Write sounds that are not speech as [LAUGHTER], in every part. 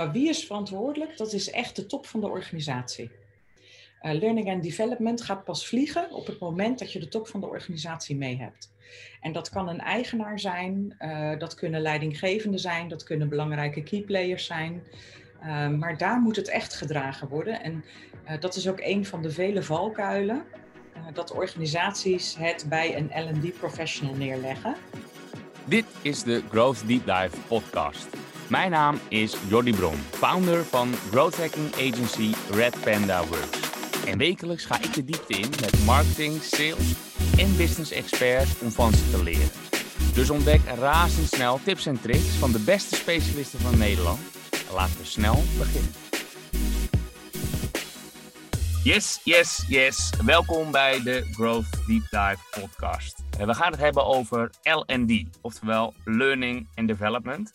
Nou, wie is verantwoordelijk? Dat is echt de top van de organisatie. Uh, learning and development gaat pas vliegen op het moment dat je de top van de organisatie mee hebt. En dat kan een eigenaar zijn, uh, dat kunnen leidinggevenden zijn, dat kunnen belangrijke keyplayers zijn. Uh, maar daar moet het echt gedragen worden. En dat is ook een van de vele valkuilen. dat organisaties het bij een LD professional neerleggen. Dit is de Growth Deep Dive podcast. Mijn naam is Jordi Bron, founder van growth hacking agency Red Panda Works. En wekelijks ga ik de diepte in met marketing, sales en business experts om van ze te leren. Dus ontdek razendsnel tips en tricks van de beste specialisten van Nederland. laten we snel beginnen. Yes, yes, yes. Welkom bij de Growth Deep Dive podcast. We gaan het hebben over L&D, oftewel Learning and Development.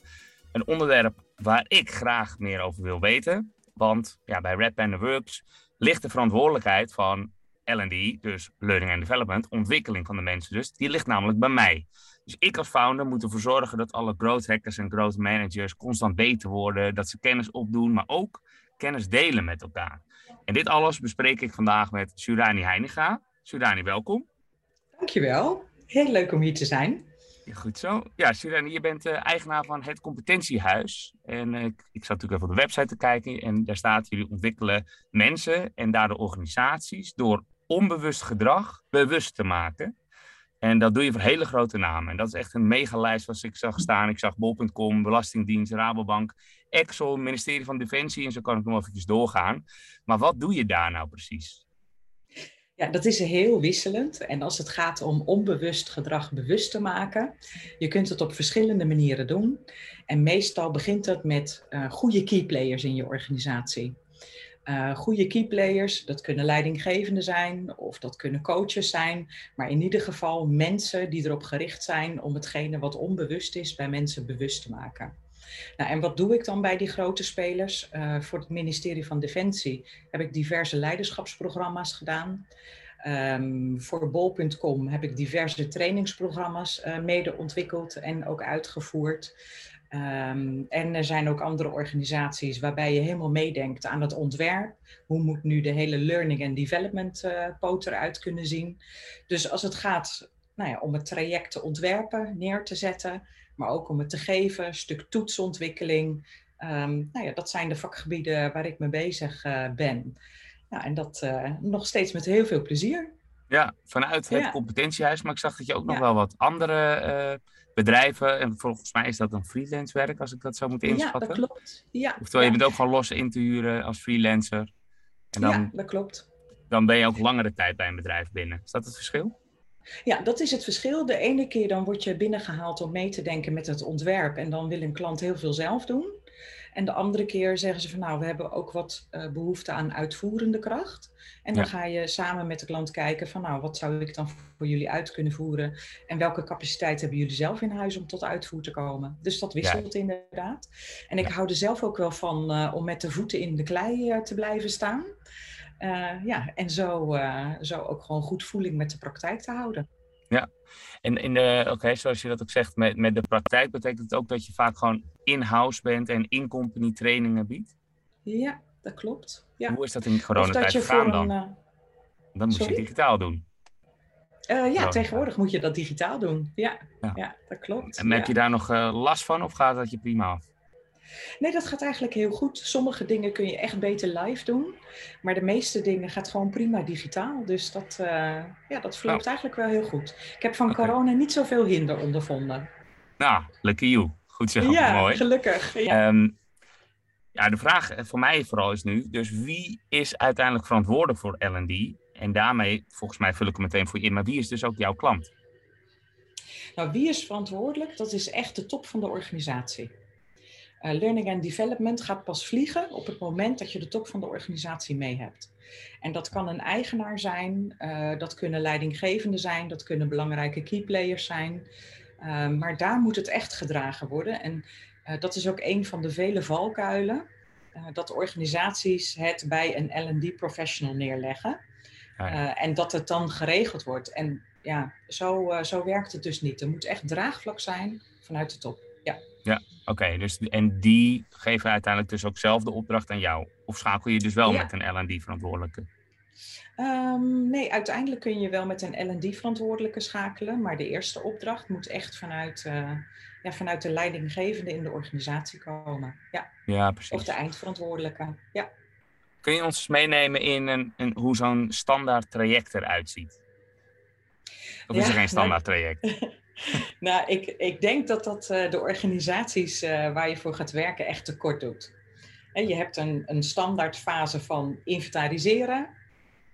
Een onderwerp waar ik graag meer over wil weten. Want ja, bij Red Panda Works ligt de verantwoordelijkheid van L&D, dus Learning and Development, ontwikkeling van de mensen dus, die ligt namelijk bij mij. Dus ik als founder moet ervoor zorgen dat alle growth hackers en growth managers constant beter worden, dat ze kennis opdoen, maar ook kennis delen met elkaar. En dit alles bespreek ik vandaag met Surani Heiniga. Surani, welkom. Dankjewel. Heel leuk om hier te zijn. Goed zo. Ja, Sirene, je bent uh, eigenaar van het Competentiehuis. En uh, ik, zat natuurlijk even op de website te kijken. En daar staat: jullie ontwikkelen mensen en daardoor organisaties door onbewust gedrag bewust te maken. En dat doe je voor hele grote namen. En dat is echt een megalijst wat ik zag staan. Ik zag bol.com, Belastingdienst, Rabobank, Exxon, ministerie van Defensie. En zo kan ik nog even doorgaan. Maar wat doe je daar nou precies? Ja, dat is heel wisselend. En als het gaat om onbewust gedrag bewust te maken, je kunt het op verschillende manieren doen. En meestal begint het met uh, goede keyplayers in je organisatie. Uh, goede keyplayers, dat kunnen leidinggevenden zijn of dat kunnen coaches zijn, maar in ieder geval mensen die erop gericht zijn om hetgene wat onbewust is bij mensen bewust te maken. Nou, en wat doe ik dan bij die grote spelers? Uh, voor het ministerie van Defensie heb ik diverse leiderschapsprogramma's gedaan. Um, voor bol.com heb ik diverse trainingsprogramma's uh, mede ontwikkeld en ook uitgevoerd. Um, en er zijn ook andere organisaties waarbij je helemaal meedenkt aan het ontwerp. Hoe moet nu de hele learning and development uh, poot eruit kunnen zien? Dus als het gaat nou ja, om het traject te ontwerpen, neer te zetten, maar ook om het te geven, een stuk toetsontwikkeling. Um, nou ja, dat zijn de vakgebieden waar ik mee bezig uh, ben. Ja, en dat uh, nog steeds met heel veel plezier. Ja, vanuit het ja. competentiehuis. Maar ik zag dat je ook nog wel wat andere uh, bedrijven. En volgens mij is dat een freelance werk, als ik dat zo moet inschatten. Ja, dat klopt. Ja, Oftewel, je bent ook gewoon los in te huren als freelancer. En dan, ja, dat klopt. Dan ben je ook langere tijd bij een bedrijf binnen. Is dat het verschil? Ja, dat is het verschil. De ene keer dan word je binnengehaald om mee te denken met het ontwerp en dan wil een klant heel veel zelf doen. En de andere keer zeggen ze van nou, we hebben ook wat uh, behoefte aan uitvoerende kracht. En dan ja. ga je samen met de klant kijken van nou, wat zou ik dan voor jullie uit kunnen voeren? En welke capaciteit hebben jullie zelf in huis om tot uitvoer te komen? Dus dat wisselt ja. inderdaad. En ik hou er zelf ook wel van uh, om met de voeten in de klei uh, te blijven staan. Uh, ja, en zo, uh, zo ook gewoon goed voeling met de praktijk te houden. Ja, en in de, oké, okay, zoals je dat ook zegt, met, met de praktijk betekent het ook dat je vaak gewoon in-house bent en in-company trainingen biedt? Ja, dat klopt. Ja. Hoe is dat in coronatijd gegaan dan? Een. Dan moet Sorry? je digitaal doen. Uh, ja, tegenwoordig moet je dat digitaal doen. Ja, ja. ja dat klopt. En heb je daar nog uh, last van of gaat dat je prima af? Nee, dat gaat eigenlijk heel goed. Sommige dingen kun je echt beter live doen. Maar de meeste dingen gaat gewoon prima digitaal. Dus dat, uh, ja, dat verloopt oh. eigenlijk wel heel goed. Ik heb van okay. corona niet zoveel hinder ondervonden. Nou, lucky you. Goed zo. Ja, Mooi. gelukkig. Ja. Um, ja, de vraag voor mij vooral is nu, dus wie is uiteindelijk verantwoordelijk voor L&D? En daarmee, volgens mij vul ik hem meteen voor je in, maar wie is dus ook jouw klant? Nou, wie is verantwoordelijk? Dat is echt de top van de organisatie. Uh, learning and development gaat pas vliegen op het moment dat je de top van de organisatie mee hebt. En dat kan een eigenaar zijn, uh, dat kunnen leidinggevenden zijn, dat kunnen belangrijke keyplayers zijn. Uh, maar daar moet het echt gedragen worden. En dat is ook een van de vele valkuilen, dat organisaties het bij een LD professional neerleggen. Ah, ja. en dat het dan geregeld wordt. En ja, zo, zo werkt het dus niet. Er moet echt draagvlak zijn vanuit de top. Ja. Oké. dus en die geven uiteindelijk dus ook zelf de opdracht aan jou? Of schakel je dus wel met een L&D-verantwoordelijke? Ehm, nee, uiteindelijk kun je wel met een L&D-verantwoordelijke schakelen, maar de eerste opdracht moet echt vanuit, uh, ja, vanuit de leidinggevende in de organisatie komen. Ja, ja precies. Of de eindverantwoordelijke, ja. Kun je ons meenemen in een, een hoe zo'n standaard traject eruit ziet? Of is er geen standaard traject? nou, [LAUGHS] [LAUGHS] ik, ik denk dat dat uh, de organisaties uh, waar je voor gaat werken echt tekort doet. En je hebt een, een standaard fase van inventariseren,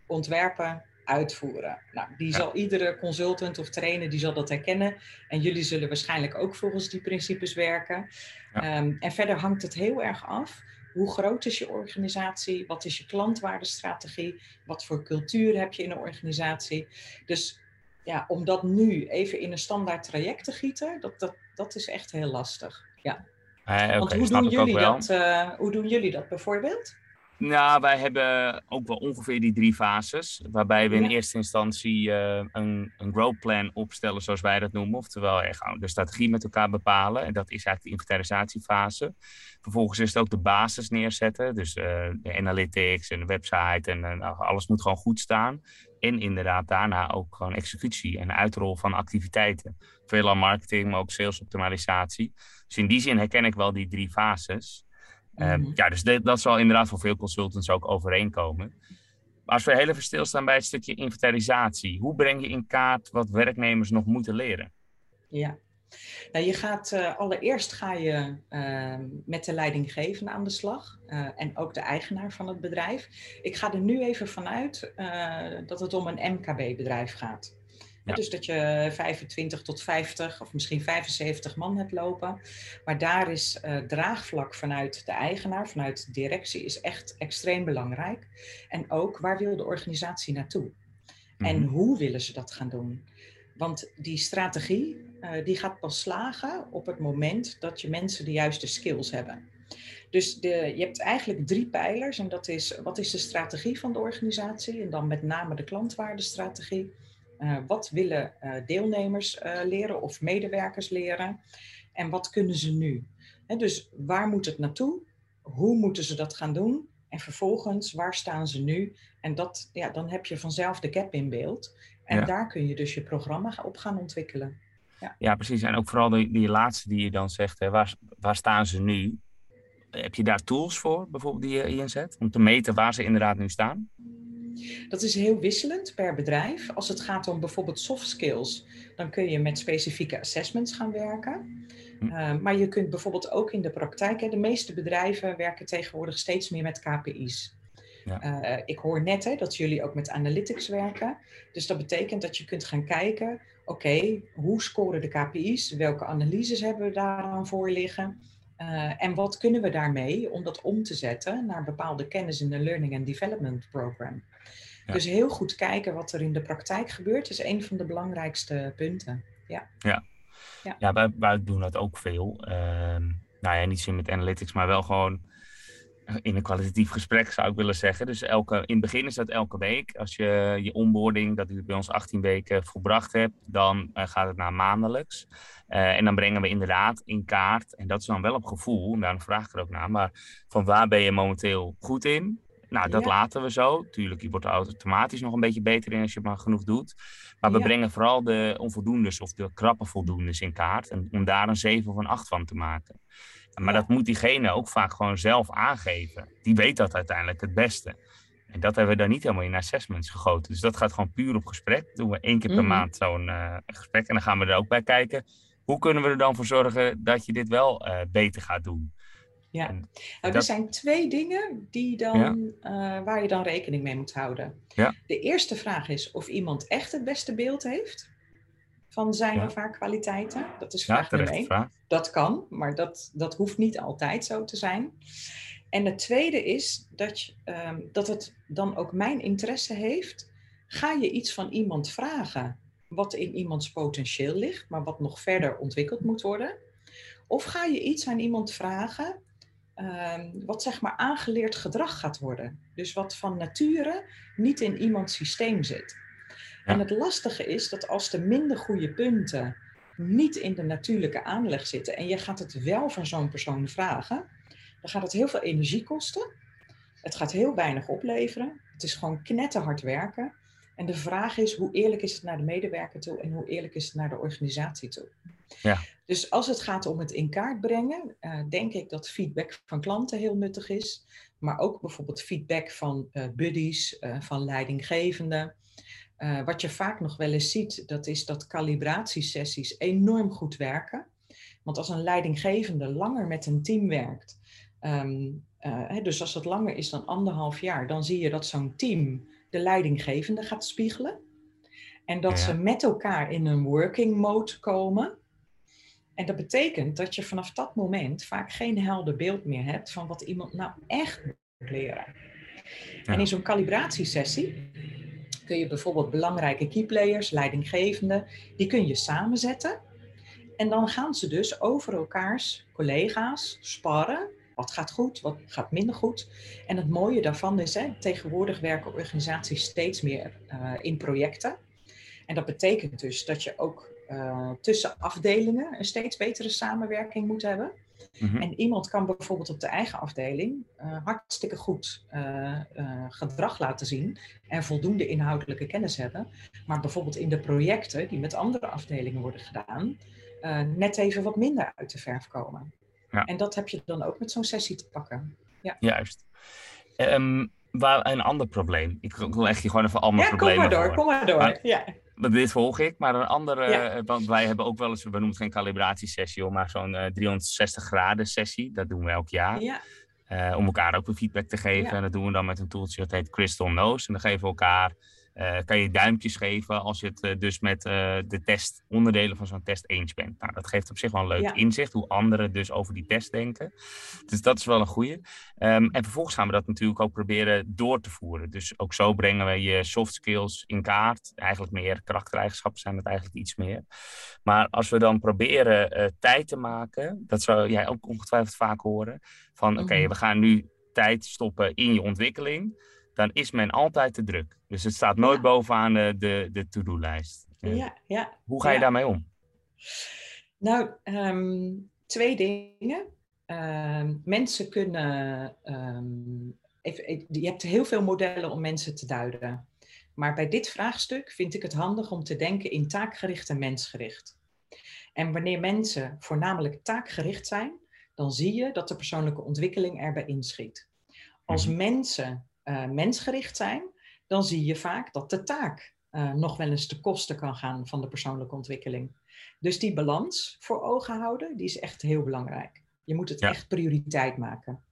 ontwerpen, uitvoeren. Nou, die zal iedere consultant of trainer die zal dat herkennen. En jullie zullen waarschijnlijk ook volgens die principes werken. Ja. Um, en verder hangt het heel erg af. Hoe groot is je organisatie? Wat is je klantwaardestrategie? Wat voor cultuur heb je in een organisatie? Dus ja, om dat nu even in een standaard traject te gieten, dat, dat, dat is echt heel lastig. Ja. Eh, Want hoe doen, jullie dat, uh, hoe doen jullie dat bijvoorbeeld? Nou, wij hebben ook wel ongeveer die drie fases. Waarbij we in eerste instantie uh, een, een growth plan opstellen, zoals wij dat noemen. Oftewel de strategie met elkaar bepalen. En dat is eigenlijk de inventarisatiefase. Vervolgens is het ook de basis neerzetten. Dus uh, de analytics en de website en uh, alles moet gewoon goed staan. En inderdaad daarna ook gewoon executie en uitrol van activiteiten. Veelal marketing, maar ook salesoptimalisatie. Dus in die zin herken ik wel die drie fases. Mm ja, dus dat zal inderdaad voor veel consultants ook overeenkomen. Maar als we heel even stilstaan bij het stukje inventarisatie, hoe breng je in kaart wat werknemers nog moeten leren? Ja, nou, je gaat, uh, allereerst ga je uh, met de leidinggevende aan de slag uh, en ook de eigenaar van het bedrijf. Ik ga er nu even vanuit eh, dat het om een MKB-bedrijf gaat. Ja. Dus dat je 25 tot 50 of misschien 75 man hebt lopen. Maar daar is uh, draagvlak vanuit de eigenaar, vanuit de directie, is echt extreem belangrijk. En ook waar wil de organisatie naartoe? En hoe willen ze dat gaan doen? Want die strategie, uh, die gaat pas slagen op het moment dat je mensen de juiste skills hebben. Dus de, je hebt eigenlijk drie pijlers en dat is wat is de strategie van de organisatie en dan met name de klantwaardestrategie. Uh, wat willen uh, deelnemers uh, leren of medewerkers leren? En wat kunnen ze nu? He, dus waar moet het naartoe? Hoe moeten ze dat gaan doen? En vervolgens, waar staan ze nu? En dat, ja, dan heb je vanzelf de gap in beeld. En ja. daar kun je dus je programma op gaan ontwikkelen. Ja, ja precies. En ook vooral die, die laatste die je dan zegt, hè, waar, waar staan ze nu? Heb je daar tools voor, bijvoorbeeld, die je inzet? Om te meten waar ze inderdaad nu staan? Dat is heel wisselend per bedrijf. Als het gaat om bijvoorbeeld soft skills, dan kun je met specifieke assessments gaan werken. Uh, maar je kunt bijvoorbeeld ook in de praktijk, hè, de meeste bedrijven werken tegenwoordig steeds meer met KPI's. Ja. Uh, ik hoor net hè, dat jullie ook met analytics werken. Dus dat betekent dat je kunt gaan kijken, oké, okay, hoe scoren de KPI's? Welke analyses hebben we daaraan voor liggen? Uh, en wat kunnen we daarmee om dat om te zetten naar bepaalde kennis in de Learning and Development Program? Ja. Dus heel goed kijken wat er in de praktijk gebeurt, is een van de belangrijkste punten. Ja, ja. ja. ja wij, wij doen dat ook veel. Uh, nou ja, niet zin met analytics, maar wel gewoon in een kwalitatief gesprek zou ik willen zeggen. Dus elke, in het begin is dat elke week. Als je je onboarding, dat je bij ons 18 weken volbracht hebt, dan uh, gaat het naar maandelijks. Uh, en dan brengen we inderdaad in kaart, en dat is dan wel op gevoel, daarom vraag ik er ook naar, maar van waar ben je momenteel goed in? Nou, dat ja. laten we zo. Tuurlijk, je wordt er automatisch nog een beetje beter in als je het maar genoeg doet. Maar we ja. brengen vooral de onvoldoendes of de krappe voldoendes in kaart. En, om daar een 7 of een 8 van te maken. Maar ja. dat moet diegene ook vaak gewoon zelf aangeven. Die weet dat uiteindelijk het beste. En dat hebben we dan niet helemaal in assessments gegoten. Dus dat gaat gewoon puur op gesprek. Doen we één keer per mm -hmm. maand zo'n uh, gesprek. En dan gaan we er ook bij kijken. Hoe kunnen we er dan voor zorgen dat je dit wel uh, beter gaat doen? Ja, en nou, dat... er zijn twee dingen die dan, ja. uh, waar je dan rekening mee moet houden. Ja. De eerste vraag is of iemand echt het beste beeld heeft van zijn ja. of haar kwaliteiten. Dat is vraag nummer één. Vraag. Dat kan, maar dat, dat hoeft niet altijd zo te zijn. En het tweede is dat, je, um, dat het dan ook mijn interesse heeft. Ga je iets van iemand vragen wat in iemands potentieel ligt, maar wat nog verder ontwikkeld moet worden? Of ga je iets aan iemand vragen um, wat zeg maar aangeleerd gedrag gaat worden? Dus wat van nature niet in iemands systeem zit. Ja. En het lastige is dat als de minder goede punten niet in de natuurlijke aanleg zitten en je gaat het wel van zo'n persoon vragen, dan gaat het heel veel energie kosten. Het gaat heel weinig opleveren. Het is gewoon knetterhard werken. En de vraag is, hoe eerlijk is het naar de medewerker toe en hoe eerlijk is het naar de organisatie toe? Ja. Dus als het gaat om het in kaart brengen, uh, denk ik dat feedback van klanten heel nuttig is. Maar ook bijvoorbeeld feedback van uh, buddies, uh, van leidinggevenden. wat je vaak nog wel eens ziet, dat is dat calibratiesessies enorm goed werken. Want als een leidinggevende langer met een team werkt, um, dus als het langer is dan anderhalf jaar, dan zie je dat zo'n team de leidinggevende gaat spiegelen. En dat ze met elkaar in een working mode komen. En dat betekent dat je vanaf dat moment vaak geen helder beeld meer hebt van wat iemand nou echt moet leren. En in zo'n calibratiesessie kun je bijvoorbeeld belangrijke keyplayers, leidinggevenden, die kun je samenzetten. En dan gaan ze dus over elkaars collega's sparren wat gaat goed, wat gaat minder goed. En het mooie daarvan is, hè, tegenwoordig werken organisaties steeds meer uh, in projecten. En dat betekent dus dat je ook uh, tussen afdelingen een steeds betere samenwerking moet hebben. Mm -hmm. En iemand kan bijvoorbeeld op de eigen afdeling uh, hartstikke goed gedrag laten zien en voldoende inhoudelijke kennis hebben. Maar bijvoorbeeld in de projecten die met andere afdelingen worden gedaan, net even wat minder uit de verf komen. Ja. En dat heb je dan ook met zo'n sessie te pakken. Ja. Juist. Um, waar een ander probleem. Ik leg je gewoon even allemaal ja, problemen kom maar door, voor. kom maar door. Maar, ja. Dit volg ik, maar een andere, ja. want wij hebben ook wel eens, we noemen het geen calibratiesessie, maar zo'n uh, 360 graden sessie. Dat doen we elk jaar. Ja. Uh, om elkaar ook een feedback te geven. Ja. En dat doen we dan met een tooltje dat heet Crystal Nose. En dan geven we elkaar uh, kan je duimpjes geven als je het uh, dus met uh, de test, onderdelen van zo'n test eens bent. Nou, dat geeft op zich wel een leuk ja. inzicht hoe anderen dus over die test denken. Dus dat is wel een goede. Um, en vervolgens gaan we dat natuurlijk ook proberen door te voeren. Dus ook zo brengen we je soft skills in kaart. Eigenlijk meer karaktereigenschappen zijn het eigenlijk iets meer. Maar als we dan proberen tijd te maken, dat zou jij ook ongetwijfeld vaak horen, van oké, okay, we gaan nu tijd stoppen in je ontwikkeling dan is men altijd te druk. Dus het staat nooit ja. bovenaan de, de, de to-do-lijst. Ja, ja. Hoe ga je ja. daarmee om? Nou, um, twee dingen. Um, mensen kunnen. Um, even, je hebt heel veel modellen om mensen te duiden. Maar bij dit vraagstuk vind ik het handig om te denken in taakgericht en mensgericht. En wanneer mensen voornamelijk taakgericht zijn, dan zie je dat de persoonlijke ontwikkeling erbij inschiet. Als mm-hmm. mensen uh, mensgericht zijn, dan zie je vaak dat de taak uh, nog wel eens te kosten kan gaan van de persoonlijke ontwikkeling. Dus die balans voor ogen houden, die is echt heel belangrijk. Je moet het ja. echt prioriteit maken.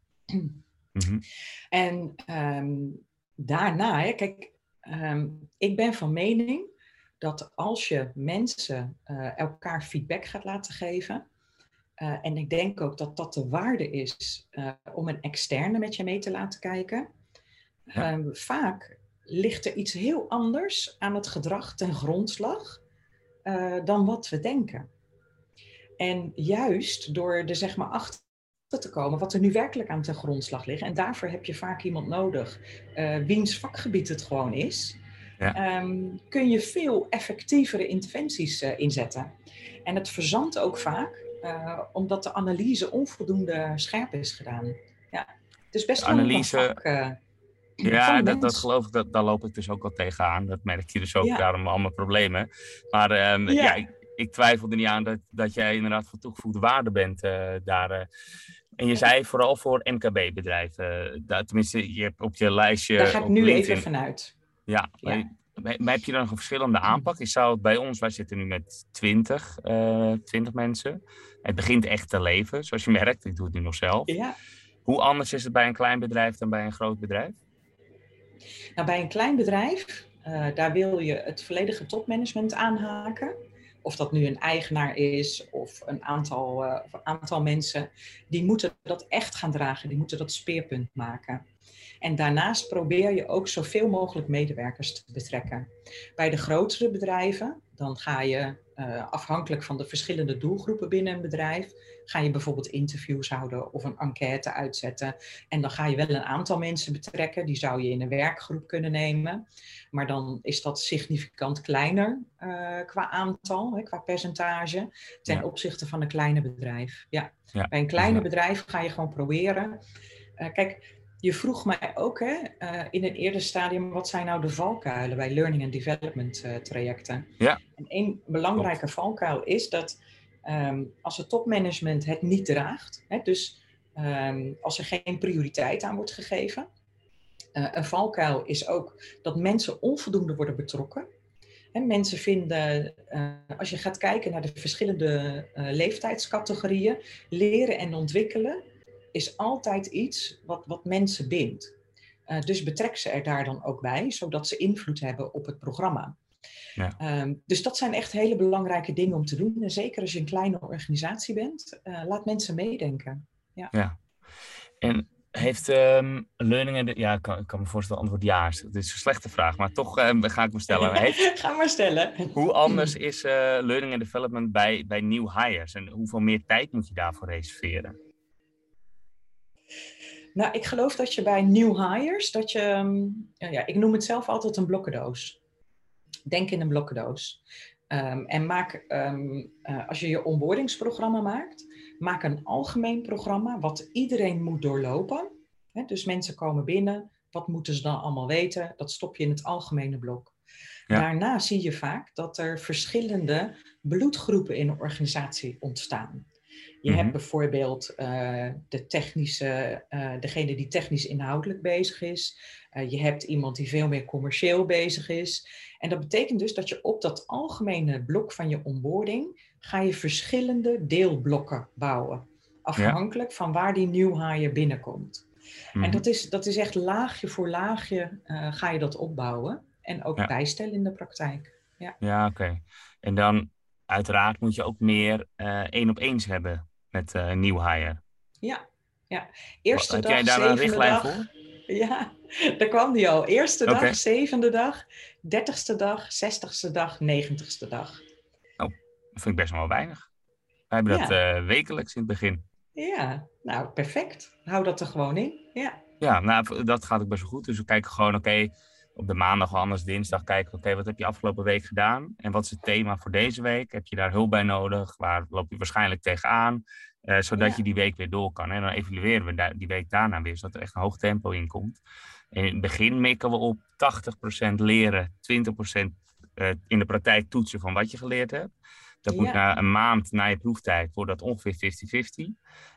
Mm-hmm. En um, daarna, hè, kijk, um, ik ben van mening dat als je mensen uh, elkaar feedback gaat laten geven, uh, en ik denk ook dat dat de waarde is om een externe met je mee te laten kijken, ja. Um, vaak ligt er iets heel anders aan het gedrag ten grondslag uh, dan wat we denken. En juist door er zeg maar achter te komen wat er nu werkelijk aan ten grondslag ligt. En daarvoor heb je vaak iemand nodig uh, wiens vakgebied het gewoon is. Ja. Um, kun je veel effectievere interventies uh, inzetten. En het verzandt ook vaak omdat de analyse onvoldoende scherp is gedaan. Ja. Dus best wel analyse... een vak, ja, dat, dat geloof ik, dat, daar loop ik dus ook al tegenaan. Dat merk je dus ook, ja. daarom allemaal problemen. Maar um, ja. ja, ik, ik, twijfel er niet aan dat, dat jij inderdaad van toegevoegde waarde bent uh, daar. Uh. En je zei vooral voor MKB-bedrijven. Uh, tenminste, je hebt op je lijstje... Daar ga ik nu LinkedIn. even vanuit. Ja, ja. Maar, maar heb je dan nog een verschillende aanpak? Ik zou het bij ons, wij zitten nu met 20, 20 mensen. Het begint echt te leven, zoals je merkt. Ik doe het nu nog zelf. Ja. Hoe anders is het bij een klein bedrijf dan bij een groot bedrijf? Nou, bij een klein bedrijf, uh, daar wil je het volledige topmanagement aanhaken. Of dat nu een eigenaar is of een aantal, uh, of aantal mensen, die moeten dat echt gaan dragen, die moeten dat speerpunt maken. En daarnaast probeer je ook zoveel mogelijk medewerkers te betrekken. Bij de grotere bedrijven, dan ga je uh, afhankelijk van de verschillende doelgroepen binnen een bedrijf, ga je bijvoorbeeld interviews houden of een enquête uitzetten. En dan ga je wel een aantal mensen betrekken, die zou je in een werkgroep kunnen nemen. Maar dan is dat significant kleiner uh, qua aantal, hè, qua percentage, ten opzichte van een kleine bedrijf. Ja. ja. Bij een kleine bedrijf ga je gewoon proberen. Uh, kijk, je vroeg mij ook hè, uh, in een eerder stadium, wat zijn nou de valkuilen bij learning and development uh, trajecten? Ja. En één belangrijke valkuil is dat um, als het topmanagement het niet draagt, hè, dus um, als er geen prioriteit aan wordt gegeven, uh, een valkuil is ook dat mensen onvoldoende worden betrokken. En mensen vinden, als je gaat kijken naar de verschillende leeftijdscategorieën, leren en ontwikkelen is altijd iets wat, wat mensen bindt. Uh, dus betrek ze er daar dan ook bij, zodat ze invloed hebben op het programma. Ja. Um, dus dat zijn echt hele belangrijke dingen om te doen. En zeker als je een kleine organisatie bent, uh, laat mensen meedenken. Ja. ja. En heeft um, Learning... Ja, ik kan, ik kan me voorstellen antwoord ja. Het is een slechte vraag, maar toch um, ga ik me stellen. [LAUGHS] Heeft, ga maar stellen. Hoe anders is uh, Learning and Development bij, bij nieuw hires? En hoeveel meer tijd moet je daarvoor reserveren? Nou, ik geloof dat je bij new hires, dat je, ehm, ja, ik noem het zelf altijd een blokkendoos. Denk in een blokkendoos. Um, en maak, um, uh, als je je onboardingsprogramma maakt, maak een algemeen programma wat iedereen moet doorlopen. He, dus mensen komen binnen, wat moeten ze dan allemaal weten? Dat stop je in het algemene blok. Ja. Daarna zie je vaak dat er verschillende bloedgroepen in een organisatie ontstaan. Je hebt mhm. bijvoorbeeld uh, de technische, uh, degene die technisch inhoudelijk bezig is. Uh, je hebt iemand die veel meer commercieel bezig is. En dat betekent dus dat je op dat algemene blok van je onboarding ga je verschillende deelblokken bouwen. Afhankelijk van waar die new hire binnenkomt. En mhm. dat is, dat is echt laagje voor laagje ga je dat opbouwen. En ook ja. bijstellen in de praktijk. Ja, ja oké. En dan uiteraard moet je ook meer één op eens hebben met uh, nieuw hire. Ja, ja. Eerste Heb dag, jij daar een richtlijn dag. voor? [LAUGHS] Ja, daar kwam die al. Eerste dag, okay. zevende dag, dertigste dag, zestigste dag, negentigste dag. Oh, dat vind ik best wel weinig. Wij hebben dat uh, wekelijks in het begin. Ja, nou perfect. Hou dat er gewoon in. Ja, ja nou, dat gaat ook best wel goed. Dus we kijken gewoon, oké, okay, op de maandag of anders dinsdag kijken, oké, wat heb je afgelopen week gedaan? En wat is het thema voor deze week? Heb je daar hulp bij nodig? Waar loop je waarschijnlijk tegenaan? Uh, zodat ja. je die week weer door kan. En dan evalueren we die week daarna weer, zodat er echt een hoog tempo in komt. En in het begin mikken we op 80% leren, 20% uh, in de praktijk toetsen van wat je geleerd hebt. Dat ja. moet na een maand na je proeftijd, wordt dat ongeveer 50-50.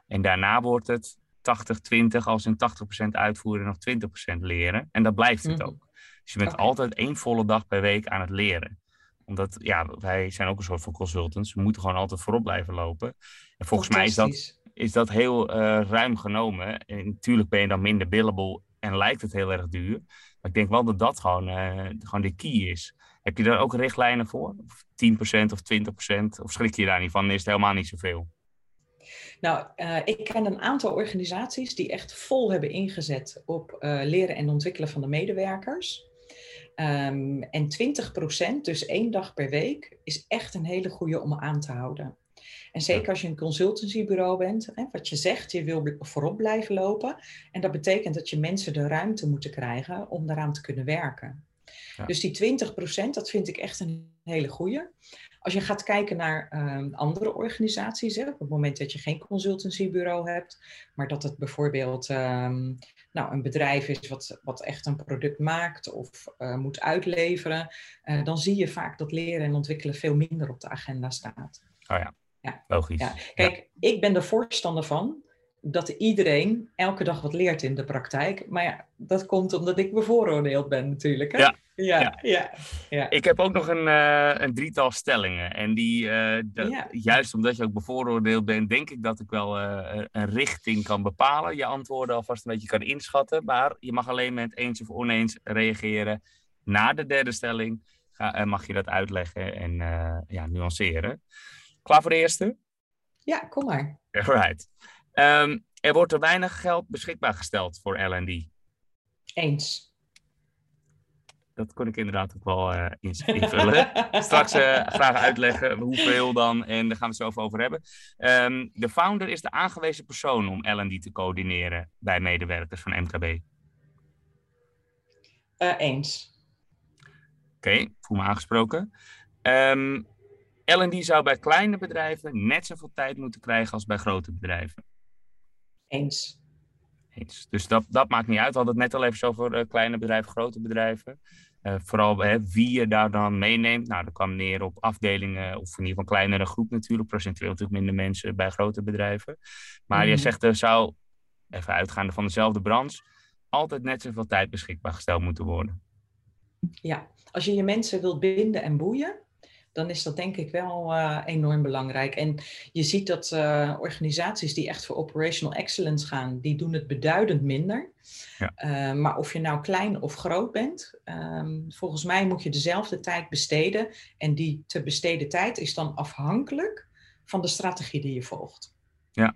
En daarna wordt het 80-20, als in 80% uitvoeren en nog 20% leren. En dat blijft het mm. ook. Dus je bent okay. altijd één volle dag per week aan het leren. Omdat, ja, wij zijn ook een soort van consultants. We moeten gewoon altijd voorop blijven lopen. En volgens mij is dat, is dat heel uh, ruim genomen. En natuurlijk ben je dan minder billable en lijkt het heel erg duur. Maar ik denk wel dat dat gewoon, uh, gewoon de key is. Heb je daar ook richtlijnen voor? Of 10% of 20%? Of schrik je daar niet van? Is het helemaal niet zoveel? Nou, uh, ik ken een aantal organisaties die echt vol hebben ingezet op uh, leren en ontwikkelen van de medewerkers. Um, en 20%, dus één dag per week, is echt een hele goede om aan te houden. En zeker als je een consultancybureau bent, hè, wat je zegt, je wil voorop blijven lopen. En dat betekent dat je mensen de ruimte moeten krijgen om daaraan te kunnen werken. Ja. Dus die 20%, dat vind ik echt een hele goede. Als je gaat kijken naar um, andere organisaties, hè, op het moment dat je geen consultancybureau hebt, maar dat het bijvoorbeeld um, nou, een bedrijf is wat, wat echt een product maakt of uh, moet uitleveren, uh, dan zie je vaak dat leren en ontwikkelen veel minder op de agenda staat. Oh ja, ja. logisch. Ja. Kijk, ja. ik ben er voorstander van dat iedereen elke dag wat leert in de praktijk. Maar ja, dat komt omdat ik bevooroordeeld ben natuurlijk. Hè? Ja. Ja, ja. ja, ja. Ik heb ook nog een, uh, een drietal stellingen. En die, uh, de, ja. juist omdat je ook bevooroordeeld bent, denk ik dat ik wel uh, een richting kan bepalen. Je antwoorden alvast een beetje kan inschatten. Maar je mag alleen met eens of oneens reageren. Na de derde stelling ga, mag je dat uitleggen en ja, nuanceren. Klaar voor de eerste? Ja, kom maar. Right. Um, er wordt te weinig geld beschikbaar gesteld voor L&D. Eens. dat kon ik inderdaad ook wel uh, invullen. [LAUGHS] Straks uh, vragen uitleggen hoeveel dan en daar gaan we het zo over, over hebben. Um, de founder is de aangewezen persoon om L&D te coördineren bij medewerkers van MKB. Uh, eens. Oké, okay, voel me aangesproken. Um, L&D zou bij kleine bedrijven net zoveel tijd moeten krijgen als bij grote bedrijven. Eens. Eens. Dus dat, dat maakt niet uit. We hadden het net al even over uh, kleine bedrijven, grote bedrijven. Uh, vooral hè, wie je daar dan meeneemt. Nou, dat kwam neer op afdelingen, of in ieder geval een kleinere groep natuurlijk. Procentueel natuurlijk minder mensen bij grote bedrijven. Maar mm. je zegt er zou, even uitgaande van dezelfde branche, altijd net zoveel tijd beschikbaar gesteld moeten worden. Ja, als je je mensen wilt binden en boeien, dan is dat denk ik wel uh, enorm belangrijk. En je ziet dat uh, organisaties die echt voor operational excellence gaan, die doen het beduidend minder. Ja. Uh, maar of je nou klein of groot bent, um, volgens mij moet je dezelfde tijd besteden. En die te besteden tijd is dan afhankelijk van de strategie die je volgt. Ja,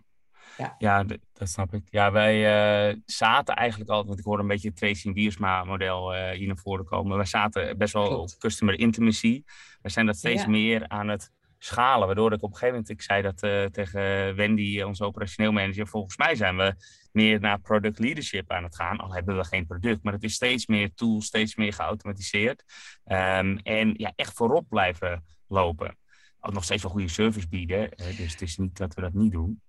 ja, ja dat snap ik. Ja, wij uh, zaten eigenlijk altijd, want ik hoorde een beetje het Tracy Wiersma model uh, hier naar voren komen. Wij zaten best wel Klopt. op customer intimacy. We zijn dat steeds ja. meer aan het schalen. Waardoor ik op een gegeven moment, ik zei dat uh, tegen Wendy, onze operationeel manager, volgens mij zijn we meer naar product leadership aan het gaan. Al hebben we geen product, maar het is steeds meer tools, steeds meer geautomatiseerd. Um, en ja, echt voorop blijven lopen. Ook nog steeds wel goede service bieden. dus het is niet dat we dat niet doen.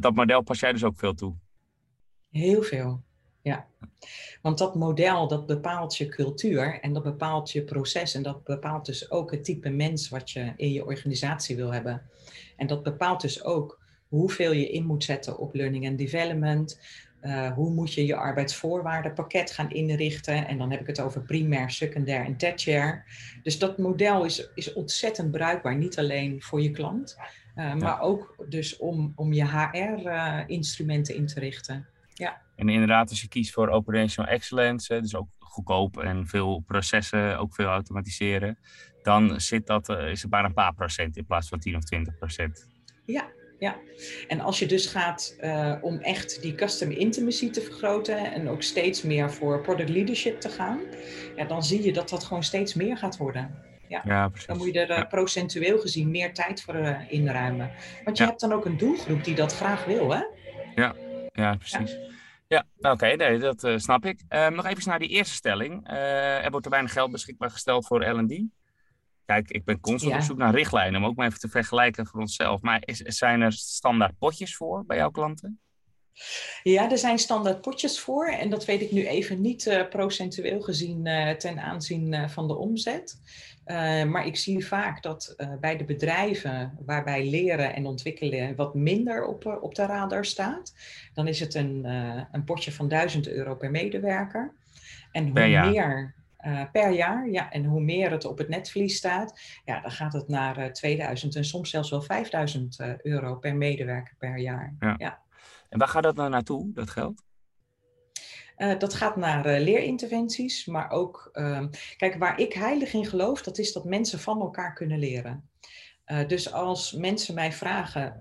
Dat model pas jij dus ook veel toe? Heel veel, ja. Want dat model, dat bepaalt je cultuur en dat bepaalt je proces. En dat bepaalt dus ook het type mens wat je in je organisatie wil hebben. En dat bepaalt dus ook hoeveel je in moet zetten op learning and development. Uh, hoe moet je je arbeidsvoorwaardenpakket gaan inrichten? En dan heb ik het over primair, secundair en tertiair. Dus dat model is, is ontzettend bruikbaar, niet alleen voor je klant, uh, maar ook dus om, om je HR-instrumenten in te richten. Ja. En inderdaad, als je kiest voor operational excellence, dus ook goedkoop en veel processen, ook veel automatiseren, dan zit dat, uh, is het maar een paar procent in plaats van 10 of 20 procent. Ja, ja. En als je dus gaat uh, om echt die customer intimacy te vergroten en ook steeds meer voor product leadership te gaan, ja, dan zie je dat dat gewoon steeds meer gaat worden ja. ja precies. Dan moet je er uh, procentueel gezien meer tijd voor uh, inruimen. Want je hebt dan ook een doelgroep die dat graag wil, hè? Ja, ja precies. Ja, oké, okay, nee, dat uh, snap ik. Ehm, nog even naar die eerste stelling. er wordt te weinig geld beschikbaar gesteld voor L&D. Kijk, ik ben constant ja. op zoek naar richtlijnen, om ook maar even te vergelijken voor onszelf. Maar is, zijn er standaard potjes voor bij jouw klanten? Ja, er zijn standaard potjes voor en dat weet ik nu even niet uh, procentueel gezien uh, ten aanzien uh, van de omzet. maar ik zie vaak dat bij de bedrijven waarbij leren en ontwikkelen wat minder op, op de radar staat, dan is het een, een potje van 1000 euro per medewerker. En hoe meer per jaar, ja, en hoe meer het op het netvlies staat, ja, dan gaat het naar 2000 en soms zelfs wel 5000 euro per medewerker per jaar. ja. ja. En waar gaat dat dan naartoe, dat geld? Uh, dat gaat naar uh, leerinterventies, maar ook, uh, kijk, waar ik heilig in geloof, dat is dat mensen van elkaar kunnen leren. Uh, dus als mensen mij vragen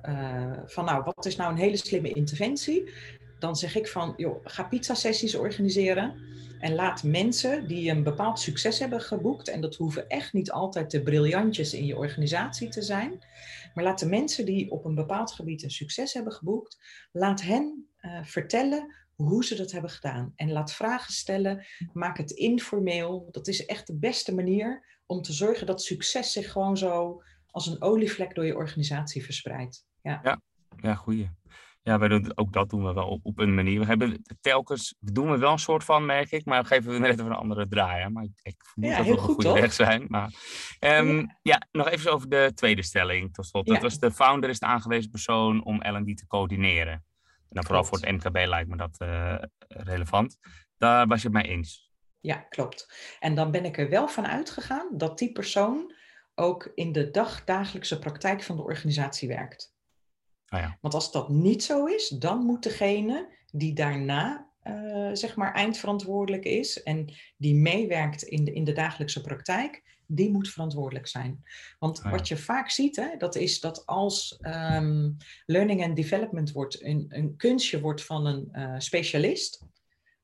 van, nou, wat is nou een hele slimme interventie? Dan zeg ik van, joh, ga pizza-sessies organiseren en laat mensen die een bepaald succes hebben geboekt, en dat hoeven echt niet altijd de briljantjes in je organisatie te zijn, maar laat de mensen die op een bepaald gebied een succes hebben geboekt, laat hen uh, vertellen hoe ze dat hebben gedaan. En laat vragen stellen, maak het informeel. Dat is echt de beste manier om te zorgen dat succes zich gewoon zo als een olievlek door je organisatie verspreidt. Ja, ja, ja goeie. Ja, wij doen, ook dat doen we wel op, op een manier. We hebben telkens, doen we wel een soort van, merk ik, maar geven we net even een andere draai. Maar ik, ik vermoed ja, dat we op een goede toch? weg zijn. Maar, um, ja. ja. nog even over de tweede stelling tot slot. Dat was de founder is de aangewezen persoon om L&D te coördineren. En dan vooral voor het MKB lijkt me dat uh, relevant. Daar was je het mee eens. Ja, klopt. En dan ben ik er wel van uitgegaan dat die persoon ook in de dag, dagelijkse praktijk van de organisatie werkt. Ah, ja. Want als dat niet zo is, dan moet degene die daarna uh, zeg maar eindverantwoordelijk is en die meewerkt in de, in de dagelijkse praktijk, die moet verantwoordelijk zijn. Want ah, ja. wat je vaak ziet, hè, dat is dat als um, learning and development wordt een, een kunstje wordt van een uh, specialist,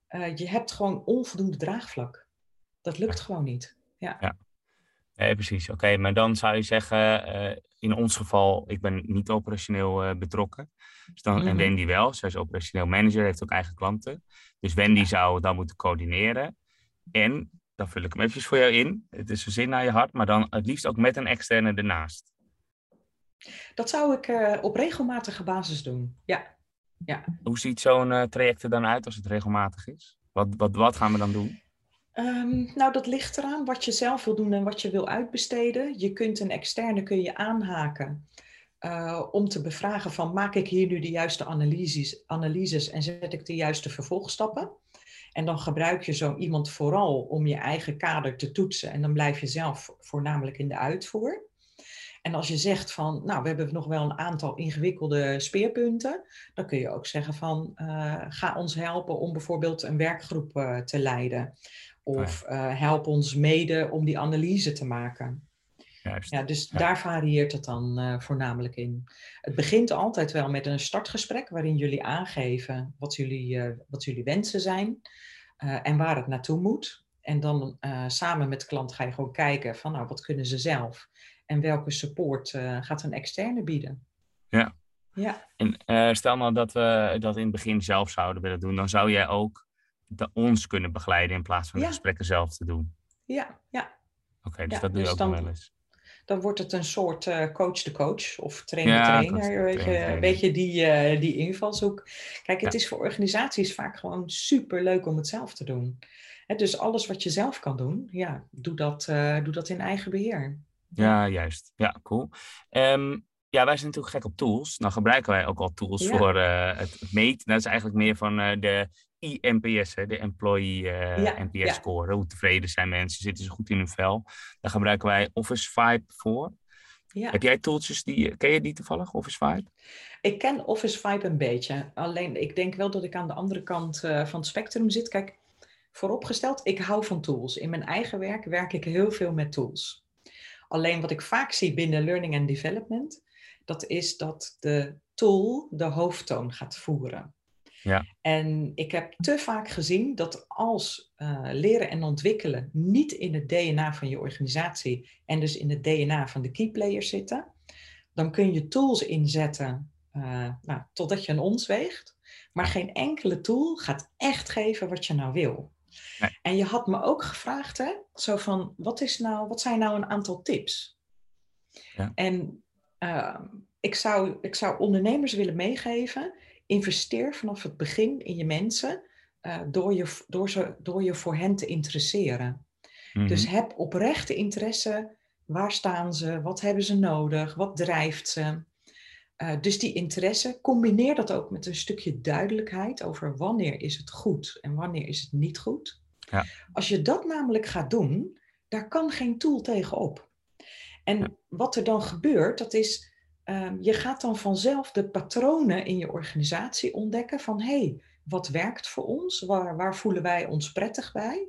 uh, je hebt gewoon onvoldoende draagvlak. Dat lukt gewoon niet. Ja. ja. Nee, precies. Oké, maar dan zou je zeggen, in ons geval, ik ben niet operationeel uh, betrokken. Dus dan, En mhm. Wendy wel, zij is operationeel manager, heeft ook eigen klanten. Dus Wendy zou dan moeten coördineren. En, dan vul ik hem eventjes voor jou in. Het is een zin naar je hart, maar dan het liefst ook met een externe ernaast. Dat zou ik uh, op regelmatige basis doen, ja. ja. Hoe ziet zo'n traject er dan uit als het regelmatig is? Wat, wat, wat gaan we dan doen? Um, nou, dat ligt eraan wat je zelf wil doen en wat je wil uitbesteden. Je kunt een externe kun je aanhaken uh, om te bevragen van maak ik hier nu de juiste analyses, analyses en zet ik de juiste vervolgstappen. En dan gebruik je zo iemand vooral om je eigen kader te toetsen en dan blijf je zelf voornamelijk in de uitvoer. En als je zegt van, nou, we hebben nog wel een aantal ingewikkelde speerpunten, dan kun je ook zeggen van, uh, ga ons helpen om bijvoorbeeld een werkgroep uh, te leiden. Of uh, help ons mede om die analyse te maken. Juist. Ja, dus daar varieert het dan uh, voornamelijk in. Het begint altijd wel met een startgesprek waarin jullie aangeven wat jullie, uh, wat jullie wensen zijn en waar het naartoe moet. En dan samen met de klant ga je gewoon kijken van nou, wat kunnen ze zelf en welke support gaat een externe bieden. Ja. ja. En stel nou dat we dat in het begin zelf zouden willen doen, dan zou jij ook de, ons kunnen begeleiden in plaats van de gesprekken zelf te doen. Ja, ja. Oké, dus dat doe je dus ook wel eens. Dan wordt het een soort uh, coach de coach of trainer-trainer. weet, je, weet je, die, uh, die invalshoek. Kijk, het is voor organisaties vaak gewoon super leuk om het zelf te doen. Hè, dus alles wat je zelf kan doen, ja, doe dat, uh, doe dat in eigen beheer. Ja, juist. Ja, cool. Um, ja, wij zijn natuurlijk gek op tools. Nou gebruiken wij ook al tools voor het meten. Dat is eigenlijk meer van de INPS, de Employee uh, NPS Score. Hoe tevreden zijn mensen, zitten ze goed in hun vel. Daar gebruiken wij Office Vibe voor. Ja. Heb jij tooltjes die, ken je die toevallig, Office Vibe? Ik ken Office Vibe een beetje. Alleen ik denk wel dat ik aan de andere kant uh, van het spectrum zit. Kijk, vooropgesteld, ik hou van tools. In mijn eigen werk werk ik heel veel met tools. Alleen wat ik vaak zie binnen learning and development, dat is dat de tool de hoofdtoon gaat voeren. Ja. En ik heb te vaak gezien dat als uh, leren en ontwikkelen niet in het DNA van je organisatie en dus in het DNA van de key players zitten, dan kun je tools inzetten uh, nou, totdat je een ons weegt, maar geen enkele tool gaat echt geven wat je nou wil. Nee. En je had me ook gevraagd, hè, zo van, wat, is nou, wat zijn nou een aantal tips? Ja. En uh, ik, zou, ik zou ondernemers willen meegeven, investeer vanaf het begin in je mensen uh, door, je, door, ze, door je voor hen te interesseren. Dus mhm. heb oprechte interesse. Waar staan ze? Wat hebben ze nodig? Wat drijft ze? Uh, dus die interesse, combineer dat ook met een stukje duidelijkheid over wanneer is het goed en wanneer is het niet goed. Ja. Als je dat namelijk gaat doen, daar kan geen tool tegenop. En wat er dan gebeurt, dat is Ehm, je gaat dan vanzelf de patronen in je organisatie ontdekken van hé, hey, wat werkt voor ons? Waar, waar voelen wij ons prettig bij?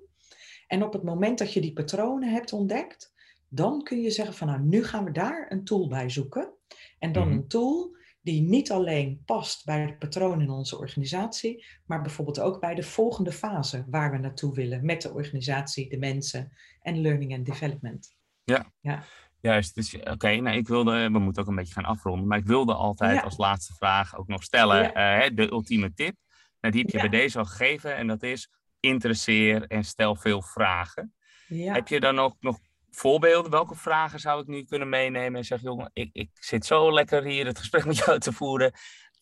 En op het moment dat je die patronen hebt ontdekt, dan kun je zeggen van nou, nu gaan we daar een tool bij zoeken. En dan mhm. een tool die niet alleen past bij het patroon in onze organisatie, maar bijvoorbeeld ook bij de volgende fase waar we naartoe willen met de organisatie, de mensen en learning and development. Ja. ja. Juist, dus oké, nou, ik wilde, we moeten ook een beetje gaan afronden, maar ik wilde altijd als laatste vraag ook nog stellen, uh, de ultieme tip. Nou, die heb je bij deze al gegeven en dat is interesseer en stel veel vragen. Heb je dan ook nog voorbeelden? Welke vragen zou ik nu kunnen meenemen en zeg, jongen, ik, ik zit zo lekker hier het gesprek [LAUGHS] met jou te voeren.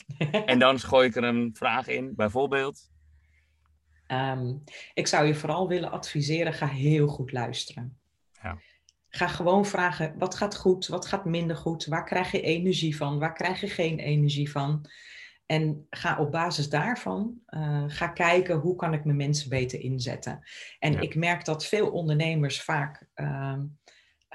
[LAUGHS] en dan gooi ik er een vraag in, bijvoorbeeld. Um, ik zou je vooral willen adviseren, ga heel goed luisteren. Ja. Ga gewoon vragen, wat gaat goed, wat gaat minder goed, waar krijg je energie van, waar krijg je geen energie van. En ga op basis daarvan uh, ga kijken hoe kan ik mijn mensen beter inzetten. En ik merk dat veel ondernemers vaak, uh,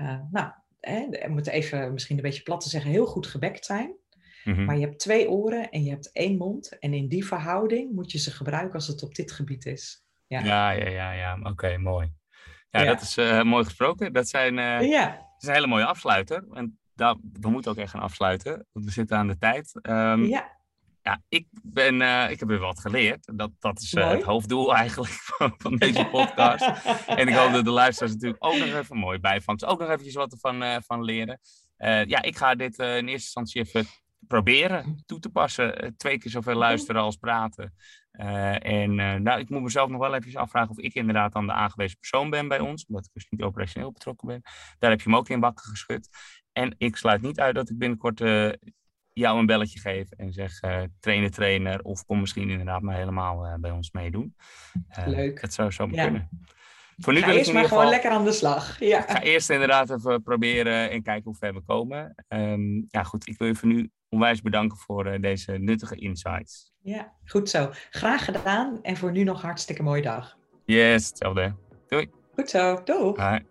uh, nou, hè, moet even misschien een beetje plat te zeggen, heel goed gebekt zijn. Mhm. Maar je hebt twee oren en je hebt één mond. En in die verhouding moet je ze gebruiken als het op dit gebied is. Ja, ja, ja, ja. ja. Oké, mooi. Ja, dat is uh, mooi gesproken. Dat, zijn, uh, ja. dat is een hele mooie afsluiter. En daar, we moeten ook echt gaan afsluiten. Want we zitten aan de tijd. Um, ja. ja, ik, ben, uh, ik heb weer wat geleerd. Dat, dat is het hoofddoel [LAUGHS] eigenlijk van, van deze podcast. [LAUGHS] en ik hoop dat de luisteraars natuurlijk ook nog even mooi bijvangst. Ook nog eventjes wat ervan van leren. ja, ik ga dit in eerste instantie even proberen toe te passen. twee keer zoveel luisteren als praten. En nou, ik moet mezelf nog wel even afvragen of ik inderdaad dan de aangewezen persoon ben bij ons. Omdat ik dus niet operationeel betrokken ben. Daar heb je me ook in bakken geschud. En ik sluit niet uit dat ik binnenkort jou een belletje geef en zeg trainer, trainer. Of kom misschien inderdaad maar helemaal bij ons meedoen. Leuk. Dat zou zo ja. kunnen. Voor nu ga wil eerst ik maar gewoon lekker aan de slag. Ja. ga eerst inderdaad even proberen en kijken hoe ver we komen. Um, ja goed, ik wil je voor nu onwijs bedanken voor deze nuttige insights. Ja, goed zo. Graag gedaan en voor nu nog hartstikke mooie dag. Yes, hetzelfde. Doei. Goed zo, doeg. Bye.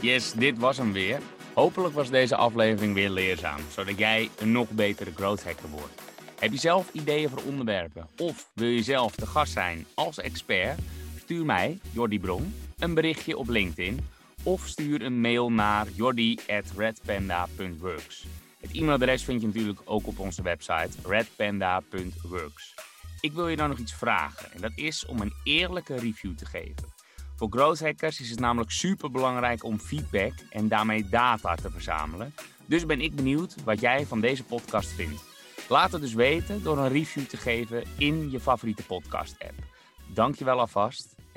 Yes, dit was hem weer. Hopelijk was deze aflevering weer leerzaam, zodat jij een nog betere growth hacker wordt. Heb je zelf ideeën voor onderwerpen of wil je zelf de gast zijn als expert? Stuur mij, Jordi Bron, een berichtje op LinkedIn of stuur een mail naar jordi.redpanda.works. Het e-mailadres vind je natuurlijk ook op onze website redpanda.works. Ik wil je dan nog iets vragen en dat is om een eerlijke review te geven. Voor growth hackers is het namelijk super belangrijk om feedback en daarmee data te verzamelen. Dus ben ik benieuwd wat jij van deze podcast vindt. Laat het dus weten door een review te geven in je favoriete podcast app. Dankjewel alvast